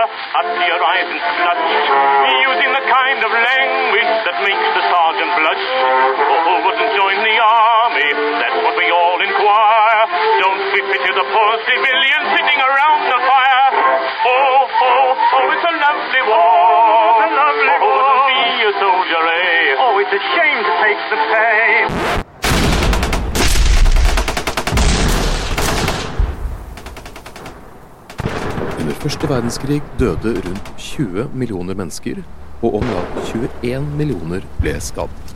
Up the horizon flush, using the kind of language that makes the sergeant blush. Oh, wouldn't join the army, that's what we all inquire. Don't we pity the poor civilians sitting around the fire? Oh, oh, oh, it's a lovely war. It's a lovely oh, war. wouldn't be a soldier, eh? Oh, it's a shame to take the pay. Under første verdenskrig døde rundt 20 millioner mennesker, og om lag 21 millioner ble skadet.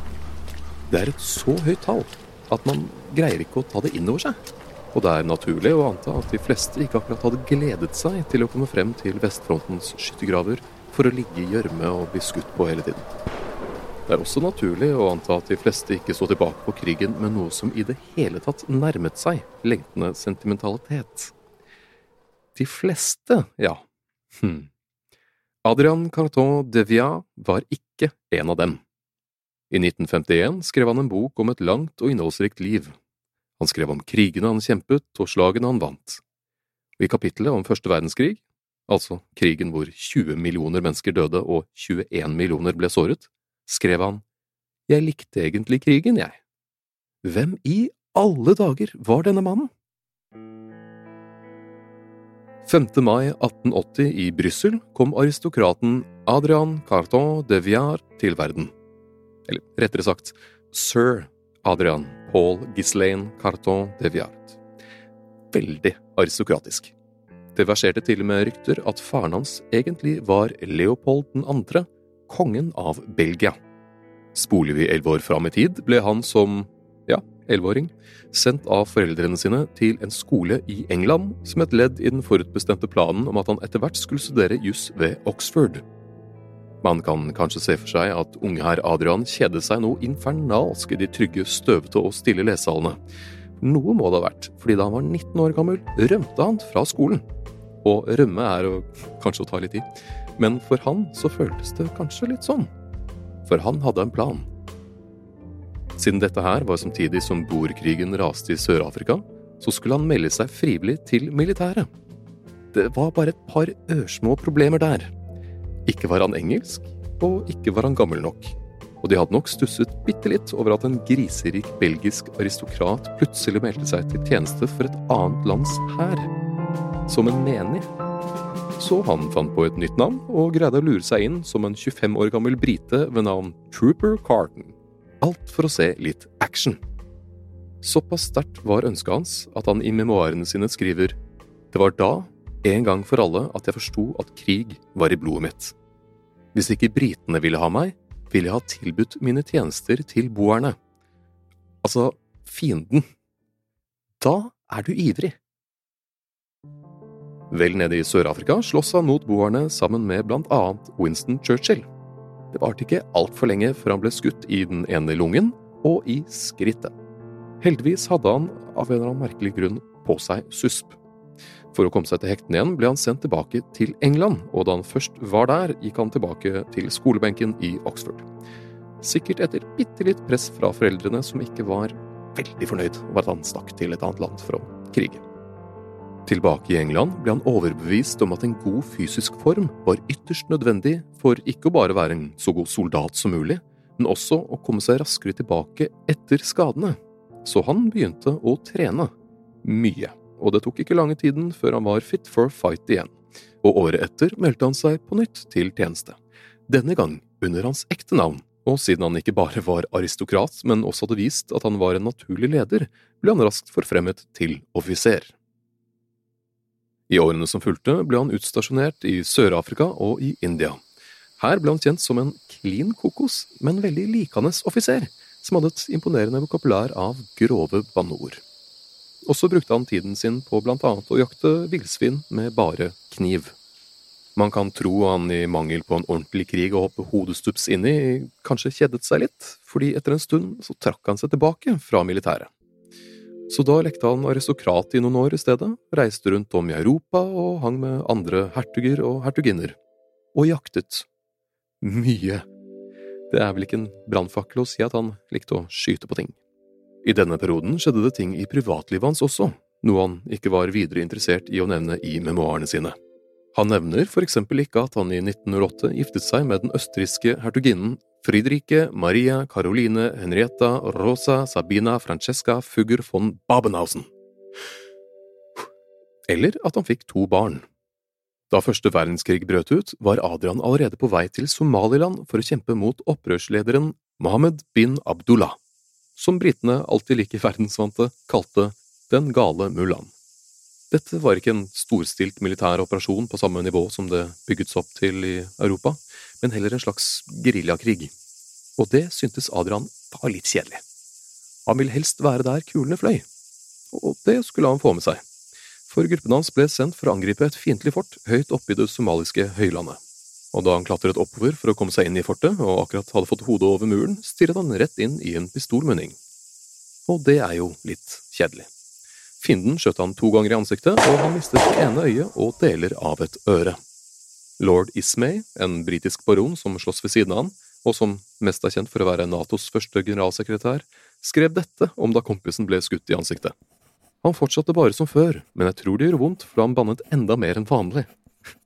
Det er et så høyt tall at man greier ikke å ta det inn over seg. Og det er naturlig å anta at de fleste ikke akkurat hadde gledet seg til å komme frem til vestfrontens skyttergraver for å ligge i gjørme og bli skutt på hele tiden. Det er også naturlig å anta at de fleste ikke så tilbake på krigen med noe som i det hele tatt nærmet seg lengtende sentimentalitet. De fleste, ja. Hm. Adrian Carton de Via var ikke en av dem. I 1951 skrev han en bok om et langt og innholdsrikt liv. Han skrev om krigene han kjempet og slagene han vant. Og I kapittelet om første verdenskrig, altså krigen hvor 20 millioner mennesker døde og 21 millioner ble såret, skrev han Jeg likte egentlig krigen, jeg. Hvem i alle dager var denne mannen? 5. mai 1880 i Brussel kom aristokraten Adrian Carton de Viard til verden. Eller rettere sagt, sir Adrian Paul Ghislaine Carton de Viard. Veldig aristokratisk. Det verserte til og med rykter at faren hans egentlig var Leopold 2., kongen av Belgia. Spoler vi elleve år fram i tid, ble han som, ja, elleveåring, sendt av foreldrene sine til en skole i England som et ledd i den forutbestemte planen om at han etter hvert skulle studere juss ved Oxford. Man kan kanskje se for seg at unge herr Adrian kjedet seg noe infernalsk i de trygge, støvete og stille lesehallene. Noe må det ha vært, fordi da han var 19 år gammel, rømte han fra skolen. Og rømme er å, kanskje å ta litt i, men for han så føltes det kanskje litt sånn. For han hadde en plan. Siden dette her var samtidig som boerkrigen raste i Sør-Afrika, så skulle han melde seg frivillig til militæret. Det var bare et par ørsmå problemer der. Ikke var han engelsk, og ikke var han gammel nok. Og de hadde nok stusset bitte litt over at en griserik belgisk aristokrat plutselig meldte seg til tjeneste for et annet lands hær. Som en menig. Så han fant på et nytt navn, og greide å lure seg inn som en 25 år gammel brite ved navn Trooper Carton. Alt for å se litt action. Såpass sterkt var ønsket hans at han i memoarene sine skriver Det var da, en gang for alle, at jeg forsto at krig var i blodet mitt. Hvis ikke britene ville ha meg, ville jeg ha tilbudt mine tjenester til boerne. Altså fienden. Da er du ivrig. Vel nede i Sør-Afrika slåss han mot boerne sammen med blant annet Winston Churchill. Det varte ikke altfor lenge før han ble skutt i den ene lungen og i skrittet. Heldigvis hadde han av en eller annen merkelig grunn på seg susp. For å komme seg til hektene igjen ble han sendt tilbake til England, og da han først var der, gikk han tilbake til skolebenken i Oxford. Sikkert etter bitte litt press fra foreldrene, som ikke var veldig fornøyd over at han stakk til et annet land for å krige. Tilbake i England ble han overbevist om at en god fysisk form var ytterst nødvendig for ikke å bare være en så god soldat som mulig, men også å komme seg raskere tilbake etter skadene så han begynte å trene. Mye. Og det tok ikke lange tiden før han var fit for fight igjen. Og året etter meldte han seg på nytt til tjeneste. Denne gang under hans ekte navn, og siden han ikke bare var aristokrat, men også hadde vist at han var en naturlig leder, ble han raskt forfremmet til offiser. I årene som fulgte, ble han utstasjonert i Sør-Afrika og i India. Her ble han kjent som en klin kokos, men veldig likende offiser, som hadde et imponerende vokabulær av grove banneord. Og så brukte han tiden sin på blant annet å jakte villsvin med bare kniv. Man kan tro han i mangel på en ordentlig krig å hoppe hodestups inn i, kanskje kjedet seg litt, fordi etter en stund så trakk han seg tilbake fra militæret. Så da lekte han aristokrat i noen år i stedet, reiste rundt om i Europa og hang med andre hertuger og hertuginner. Og jaktet. Mye. Det er vel ikke en brannfakkel å si at han likte å skyte på ting. I denne perioden skjedde det ting i privatlivet hans også, noe han ikke var videre interessert i å nevne i memoarene sine. Han nevner for eksempel ikke at han i 1908 giftet seg med den østerrikske hertuginnen Friedrike Maria Caroline Henrietta Rosa Sabina Francesca Fugger von Babenhausen. Eller at han fikk to barn. Da første verdenskrig brøt ut, var Adrian allerede på vei til Somaliland for å kjempe mot opprørslederen Mohammed bin Abdullah, som britene alltid like verdensvante kalte Den gale mullaen. Dette var ikke en storstilt militær operasjon på samme nivå som det bygget opp til i Europa, men heller en slags geriljakrig. Og det syntes Adrian var litt kjedelig. Han ville helst være der kulene fløy, og det skulle han få med seg for gruppen hans ble sendt for å angripe et fiendtlig fort høyt oppe i det somaliske høylandet. Og da han klatret oppover for å komme seg inn i fortet, og akkurat hadde fått hodet over muren, stirret han rett inn i en pistolmunning. Og det er jo litt kjedelig. Fienden skjøt han to ganger i ansiktet, og han mistet det ene øyet og deler av et øre. Lord Ismay, en britisk baron som slåss ved siden av han, og som mest er kjent for å være Natos første generalsekretær, skrev dette om da kompisen ble skutt i ansiktet. Han fortsatte bare som før, men jeg tror det gjorde vondt, for han bannet enda mer enn vanlig.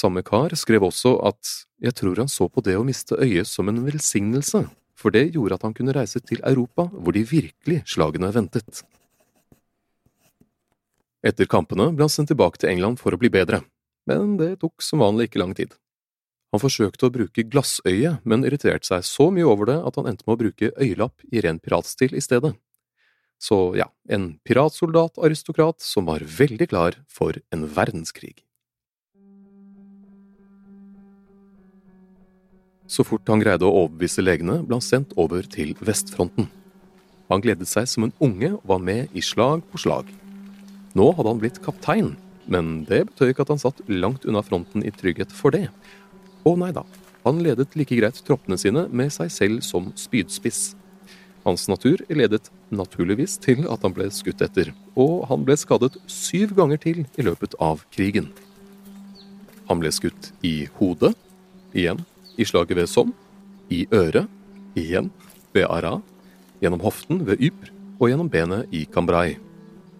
Samme kar skrev også at jeg tror han så på det å miste øyet som en velsignelse, for det gjorde at han kunne reise til Europa, hvor de virkelig slagene ventet. Etter kampene ble han sendt tilbake til England for å bli bedre, men det tok som vanlig ikke lang tid. Han forsøkte å bruke glassøye, men irriterte seg så mye over det at han endte med å bruke øyelapp i ren piratstil i stedet. Så ja, en piratsoldat-aristokrat som var veldig klar for en verdenskrig. Så fort han greide å overbevise legene, ble han sendt over til vestfronten. Han gledet seg som en unge og var med i slag på slag. Nå hadde han blitt kaptein, men det betød ikke at han satt langt unna fronten i trygghet for det. Å nei da, han ledet like greit troppene sine med seg selv som spydspiss. Hans natur ledet naturligvis til at han ble skutt etter, og han ble skadet syv ganger til i løpet av krigen. Han ble skutt i hodet, igjen i slaget ved Somme, i øret, igjen ved Ara, gjennom hoften ved Ypres og gjennom benet i Cambrai.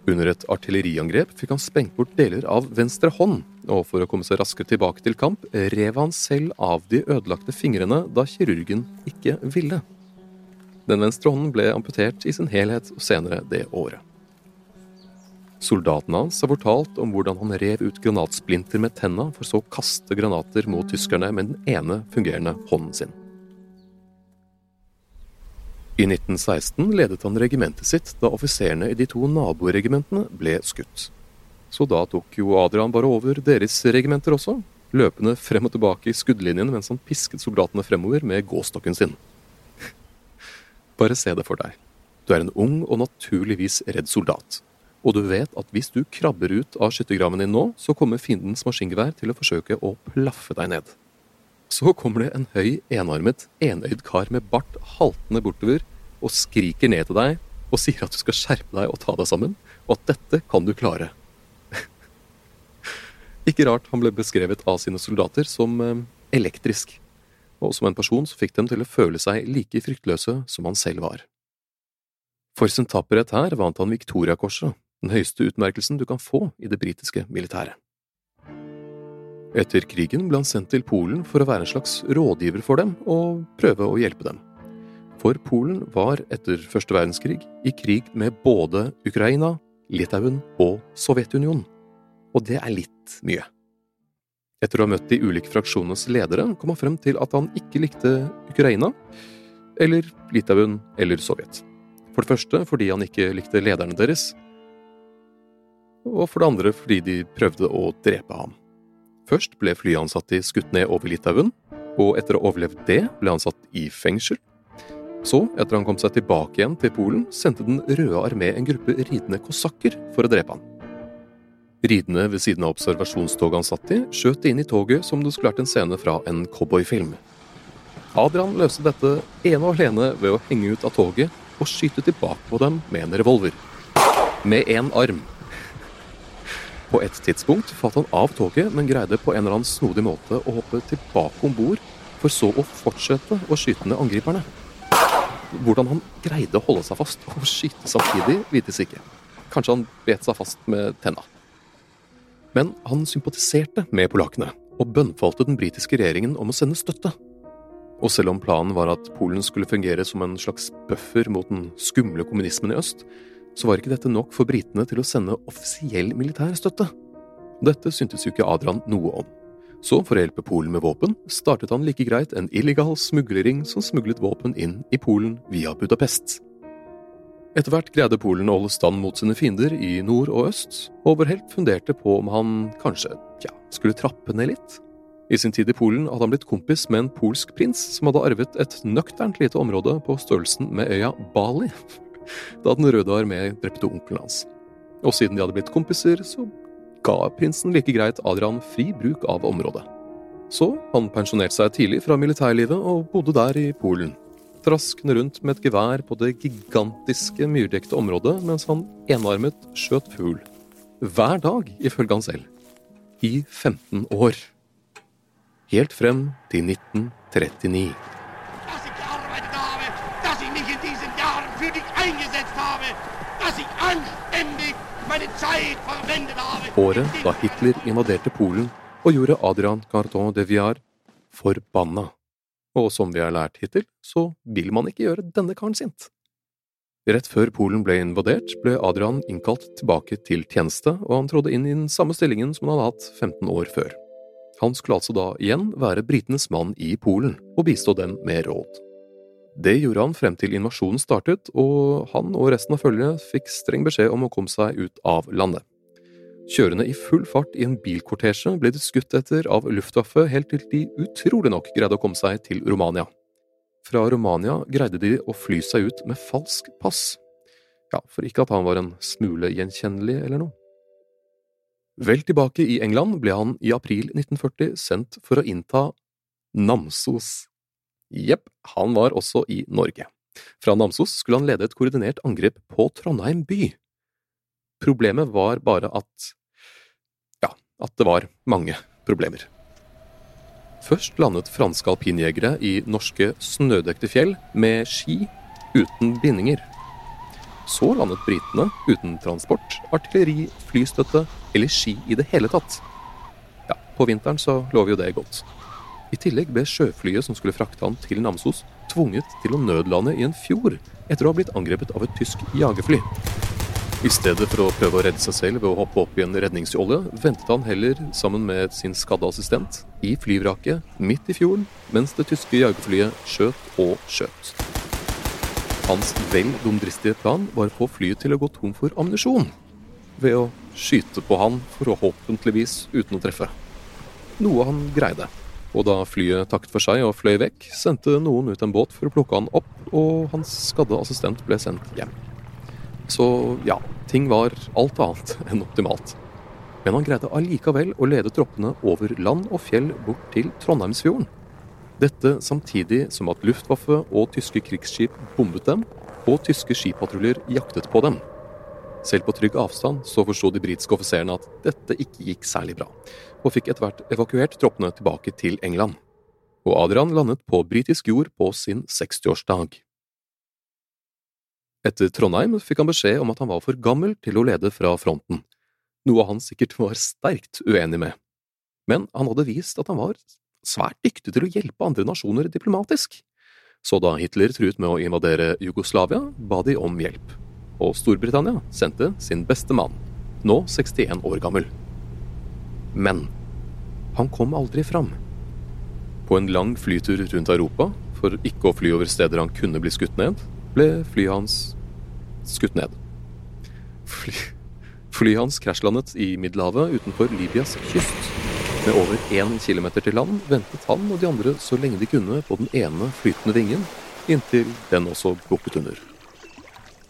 Under et artilleriangrep fikk han sprengt bort deler av venstre hånd, og for å komme seg raskere tilbake til kamp, rev han selv av de ødelagte fingrene da kirurgen ikke ville. Den venstre hånden ble amputert i sin helhet senere det året. Soldatene hans har fortalt om hvordan han rev ut granatsplinter med tenna, for så å kaste granater mot tyskerne med den ene fungerende hånden sin. I 1916 ledet han regimentet sitt da offiserene i de to naboregimentene ble skutt. Så da tok jo Adrian bare over deres regimenter også, løpende frem og tilbake i skuddlinjen mens han pisket soldatene fremover med gåstokken sin. Bare se det for deg. Du er en ung og naturligvis redd soldat. Og du vet at hvis du krabber ut av skyttergraven din nå, så kommer fiendens maskingevær til å forsøke å plaffe deg ned. Så kommer det en høy, enarmet, enøyd kar med bart haltende bortover og skriker ned til deg og sier at du skal skjerpe deg og ta deg sammen, og at dette kan du klare. Ikke rart han ble beskrevet av sine soldater som eh, elektrisk, og som en person som fikk dem til å føle seg like fryktløse som han selv var. For sin tapperhet her vant han Victoriakorset, den høyeste utmerkelsen du kan få i det britiske militæret. Etter krigen ble han sendt til Polen for å være en slags rådgiver for dem og prøve å hjelpe dem. For Polen var etter første verdenskrig i krig med både Ukraina, Litauen og Sovjetunionen. Og det er litt mye. Etter å ha møtt de ulike fraksjonenes ledere kom han frem til at han ikke likte Ukraina, eller Litauen eller Sovjet. For det første fordi han ikke likte lederne deres, og for det andre fordi de prøvde å drepe ham. Først ble flyansatte skutt ned over Litauen, og etter å ha overlevd det, ble han satt i fengsel. Så, etter han kom seg tilbake igjen til Polen, sendte Den røde armé en gruppe ridende kosakker for å drepe han. Ridende ved siden av observasjonstoget han satt i, skjøt de inn i toget som det skulle vært en scene fra en cowboyfilm. Adrian løste dette ene og alene ved å henge ut av toget og skyte tilbake på dem med en revolver. Med én arm. På et tidspunkt falt han av toget, men greide på en eller annen snodig måte å hoppe tilbake om bord, for så å fortsette å skyte ned angriperne. Hvordan han greide å holde seg fast og skyte samtidig, vites ikke. Kanskje han bet seg fast med tenna. Men han sympatiserte med polakkene, og bønnfalte den britiske regjeringen om å sende støtte. Og selv om planen var at Polen skulle fungere som en slags buffer mot den skumle kommunismen i øst, så var ikke dette nok for britene til å sende offisiell militær støtte. Dette syntes jo ikke Adrian noe om. Så for å hjelpe Polen med våpen, startet han like greit en illegal smuglering som smuglet våpen inn i Polen via Budapest. Etter hvert greide Polen å holde stand mot sine fiender i nord og øst, og vår helt funderte på om han kanskje, ja, skulle trappe ned litt. I sin tid i Polen hadde han blitt kompis med en polsk prins som hadde arvet et nøkternt lite område på størrelsen med øya Bali, da Den røde armé drepte onkelen hans. Og siden de hadde blitt kompiser, så ga prinsen like greit Adrian fri bruk av området. Så han pensjonerte seg tidlig fra militærlivet og bodde der i Polen. Traskende rundt med et gevær på det gigantiske myrdekte området mens han enarmet skjøt fugl. Hver dag, ifølge han selv. I 15 år. Helt frem til 1939. Året da Hitler invaderte Polen og gjorde Adrian Carton de Viar forbanna. Og som vi har lært hittil, så vil man ikke gjøre denne karen sint. Rett før Polen ble invadert, ble Adrian innkalt tilbake til tjeneste, og han trådde inn i den samme stillingen som han hadde hatt 15 år før. Han skulle altså da igjen være britenes mann i Polen, og bistå dem med råd. Det gjorde han frem til invasjonen startet, og han og resten av følget fikk streng beskjed om å komme seg ut av landet. Kjørende i full fart i en bilkortesje ble de skutt etter av Luftwaffe helt til de utrolig nok greide å komme seg til Romania. Fra Romania greide de å fly seg ut med falsk pass. Ja, for ikke at han var en smule gjenkjennelig eller noe. Vel tilbake i England ble han i april 1940 sendt for å innta Namsos Jepp, han var også i Norge. Fra Namsos skulle han lede et koordinert angrep på Trondheim by. Problemet var bare at… ja, at det var mange problemer. Først landet franske alpinjegere i norske snødekte fjell med ski uten bindinger. Så landet britene uten transport, artilleri, flystøtte eller ski i det hele tatt. Ja, på vinteren så lover jo det godt. I tillegg ble sjøflyet som skulle frakte han til Namsos, tvunget til å nødlande i en fjord etter å ha blitt angrepet av et tysk jagerfly. I stedet for å prøve å redde seg selv ved å hoppe opp i en redningsjolle, ventet han heller sammen med sin skadde assistent i flyvraket midt i fjorden, mens det tyske jagerflyet skjøt og skjøt. Hans vel dumdristige plan var å få flyet til å gå tom for ammunisjon, ved å skyte på han forhåpentligvis uten å treffe. Noe han greide. Og da flyet takket for seg og fløy vekk, sendte noen ut en båt for å plukke han opp, og hans skadde assistent ble sendt hjem. Så ja, ting var alt annet enn optimalt. Men han greide allikevel å lede troppene over land og fjell bort til Trondheimsfjorden. Dette samtidig som at Luftwaffe og tyske krigsskip bombet dem, og tyske skipatruljer jaktet på dem. Selv på trygg avstand så forsto de britiske offiserene at dette ikke gikk særlig bra, og fikk etter hvert evakuert troppene tilbake til England. Og Adrian landet på britisk jord på sin 60-årsdag. Etter Trondheim fikk han beskjed om at han var for gammel til å lede fra fronten, noe han sikkert var sterkt uenig med. Men han hadde vist at han var svært dyktig til å hjelpe andre nasjoner diplomatisk. Så da Hitler truet med å invadere Jugoslavia, ba de om hjelp. Og Storbritannia sendte sin beste mann, nå 61 år gammel. Men han kom aldri fram. På en lang flytur rundt Europa, for ikke å fly over steder han kunne bli skutt ned, ble flyet hans skutt ned. Fly, flyet hans krasjlandet i Middelhavet utenfor Libyas kyst. Med over én kilometer til land ventet han og de andre så lenge de kunne på den ene flytende vingen, inntil den også bukket under.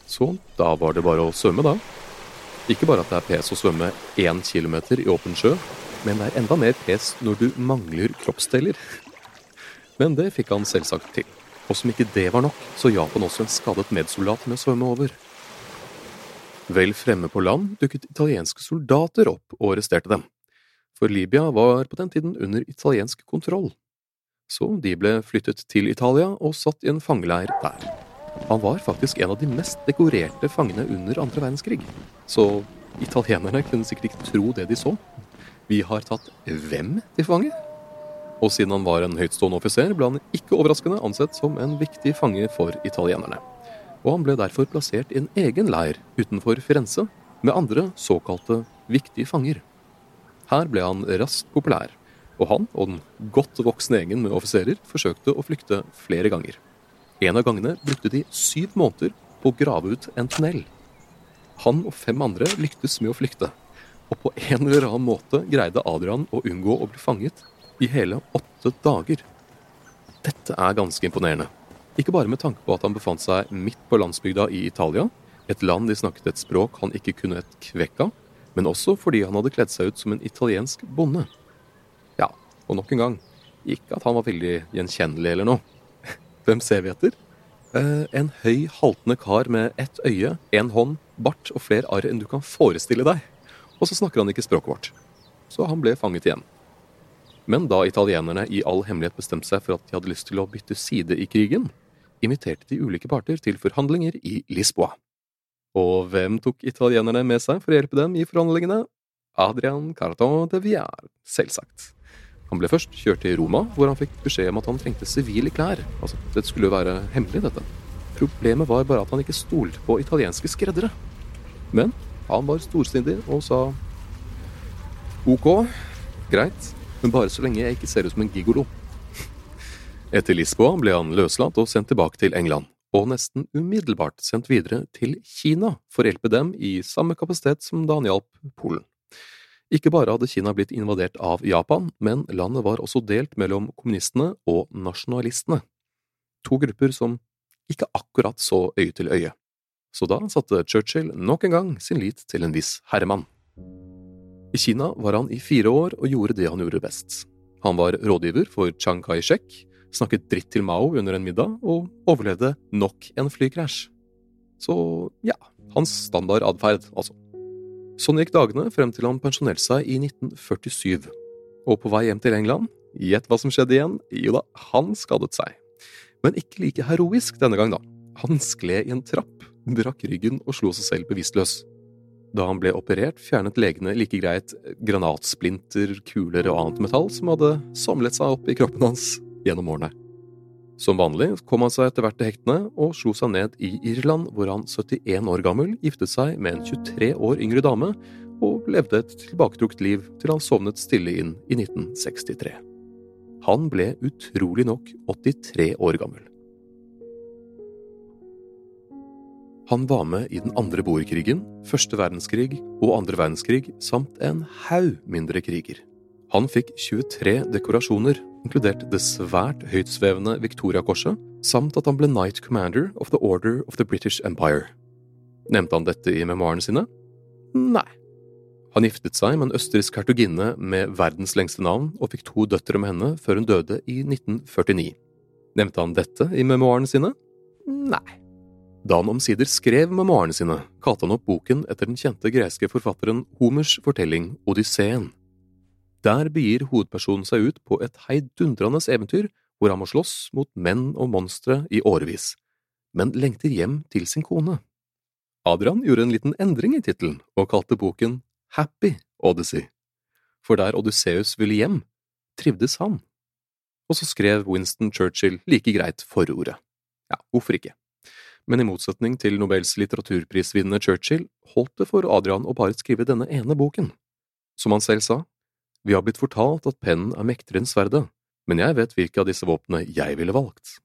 Så da var det bare å svømme, da. Ikke bare at det er pes å svømme én kilometer i åpen sjø, men det er enda mer pes når du mangler kroppsdeler. Men det fikk han selvsagt til. Og som ikke det var nok, så hjalp han også en skadet medsoldat med å svømme over. Vel fremme på land dukket italienske soldater opp og arresterte dem for Libya var på den tiden under italiensk kontroll. Så de ble flyttet til Italia og satt i en fangeleir der. Han var faktisk en av de mest dekorerte fangene under andre verdenskrig, så italienerne kunne sikkert ikke tro det de så. Vi har tatt hvem til fange? Og siden han var en høytstående offiser, ble han ikke overraskende ansett som en viktig fange for italienerne. Og han ble derfor plassert i en egen leir utenfor Firenze med andre såkalte viktige fanger. Her ble han raskt populær, og han og den godt voksne gjengen med offiserer forsøkte å flykte flere ganger. En av gangene brukte de syv måneder på å grave ut en tunnel. Han og fem andre lyktes med å flykte, og på en eller annen måte greide Adrian å unngå å bli fanget i hele åtte dager. Dette er ganske imponerende. Ikke bare med tanke på at han befant seg midt på landsbygda i Italia, et land de snakket et språk han ikke kunne et kvekk av, men også fordi han hadde kledd seg ut som en italiensk bonde. Ja, og nok en gang, ikke at han var veldig gjenkjennelig eller noe. Hvem ser vi etter? Eh, en høy, haltende kar med ett øye, én hånd, bart og flere arr enn du kan forestille deg. Og så snakker han ikke språket vårt. Så han ble fanget igjen. Men da italienerne i all hemmelighet bestemte seg for at de hadde lyst til å bytte side i krigen, inviterte de ulike parter til forhandlinger i Lisboa. Og hvem tok italienerne med seg for å hjelpe dem i forhandlingene? Adrian Carton de Villar, selvsagt. Han ble først kjørt til Roma, hvor han fikk beskjed om at han trengte sivile klær. Altså, det skulle jo være hemmelig, dette. Problemet var bare at han ikke stolte på italienske skreddere. Men han var storsindig og sa ok, greit, men bare så lenge jeg ikke ser ut som en gigolo. Etter Lisboa ble han løslatt og sendt tilbake til England og nesten umiddelbart sendt videre til Kina for å hjelpe dem i samme kapasitet som da han hjalp Polen. Ikke bare hadde Kina blitt invadert av Japan, men landet var også delt mellom kommunistene og nasjonalistene, to grupper som ikke akkurat så øye til øye. Så da satte Churchill nok en gang sin lit til en viss herremann. I Kina var han i fire år og gjorde det han gjorde best. Han var rådgiver for Chiang Kai-shek, snakket dritt til Mao under en middag og overlevde nok en flykrasj. Så ja, hans standardadferd, altså. Sånn gikk dagene frem til han pensjonerte seg i 1947. Og på vei hjem til England, gjett hva som skjedde igjen? Jo da, han skadet seg. Men ikke like heroisk denne gang, da. Han skled i en trapp brakk ryggen og slo seg selv bevisstløs. Da han ble operert, fjernet legene like greit granatsplinter, kuler og annet metall som hadde samlet seg opp i kroppen hans gjennom årene. Som vanlig kom han seg etter hvert til hektene og slo seg ned i Irland, hvor han 71 år gammel giftet seg med en 23 år yngre dame og levde et tilbaketrukket liv til han sovnet stille inn i 1963. Han ble utrolig nok 83 år gammel. Han var med i den andre boerkrigen, første verdenskrig og andre verdenskrig samt en haug mindre kriger. Han fikk 23 dekorasjoner, inkludert det svært høytsvevende Victoria-korset, samt at han ble Knight Commander of the Order of the British Empire. Nevnte han dette i memoarene sine? Nei. Han giftet seg med en østerriksk hertuginne med verdens lengste navn og fikk to døtre med henne før hun døde i 1949. Nevnte han dette i memoarene sine? Nei. Da han omsider skrev memoarene sine, kalte han opp boken etter den kjente greske forfatteren Homers fortelling Odysseen. Der begir hovedpersonen seg ut på et heidundrende eventyr hvor han må slåss mot menn og monstre i årevis, men lengter hjem til sin kone. Adrian gjorde en liten endring i tittelen og kalte boken Happy Odyssey, for der Odysseus ville hjem, trivdes han. Og så skrev Winston Churchill like greit forordet. Ja, hvorfor ikke? men i motsetning til Nobels litteraturprisvinnende Churchill holdt det for Adrian å bare skrive denne ene boken. Som han selv sa, vi har blitt fortalt at pennen er mektigere enn sverdet, men jeg vet hvilke av disse våpnene jeg ville valgt.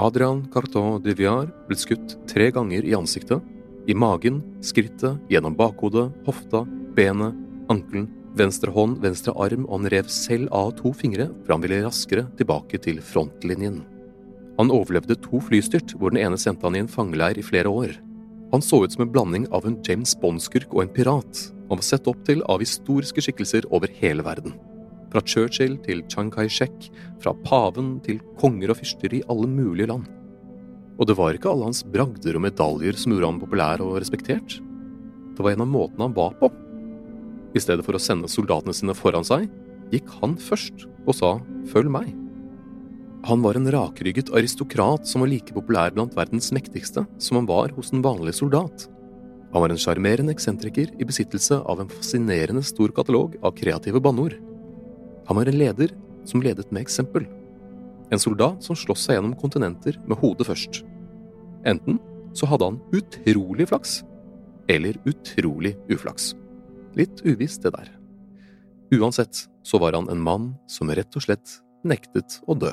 Adrian Carton de Viar ble skutt tre ganger i ansiktet, i magen, skrittet, gjennom bakhodet, hofta, benet, ankelen, venstre hånd, venstre arm, og han rev selv av to fingre, for han ville raskere tilbake til frontlinjen. Han overlevde to flystyrt, hvor den ene sendte han i en fangeleir i flere år. Han så ut som en blanding av en James Bond-skurk og en pirat, og var sett opp til av historiske skikkelser over hele verden. Fra Churchill til Chiang Kai-shek, fra paven til konger og fyrster i alle mulige land. Og det var ikke alle hans bragder og medaljer som gjorde ham populær og respektert. Det var en av måtene han var på. I stedet for å sende soldatene sine foran seg, gikk han først og sa følg meg. Han var en rakrygget aristokrat som var like populær blant verdens mektigste som han var hos en vanlig soldat. Han var en sjarmerende eksentriker i besittelse av en fascinerende stor katalog av kreative banneord. Han var en leder som ledet med eksempel. En soldat som sloss seg gjennom kontinenter med hodet først. Enten så hadde han utrolig flaks, eller utrolig uflaks. Litt uvisst, det der. Uansett så var han en mann som rett og slett nektet å dø.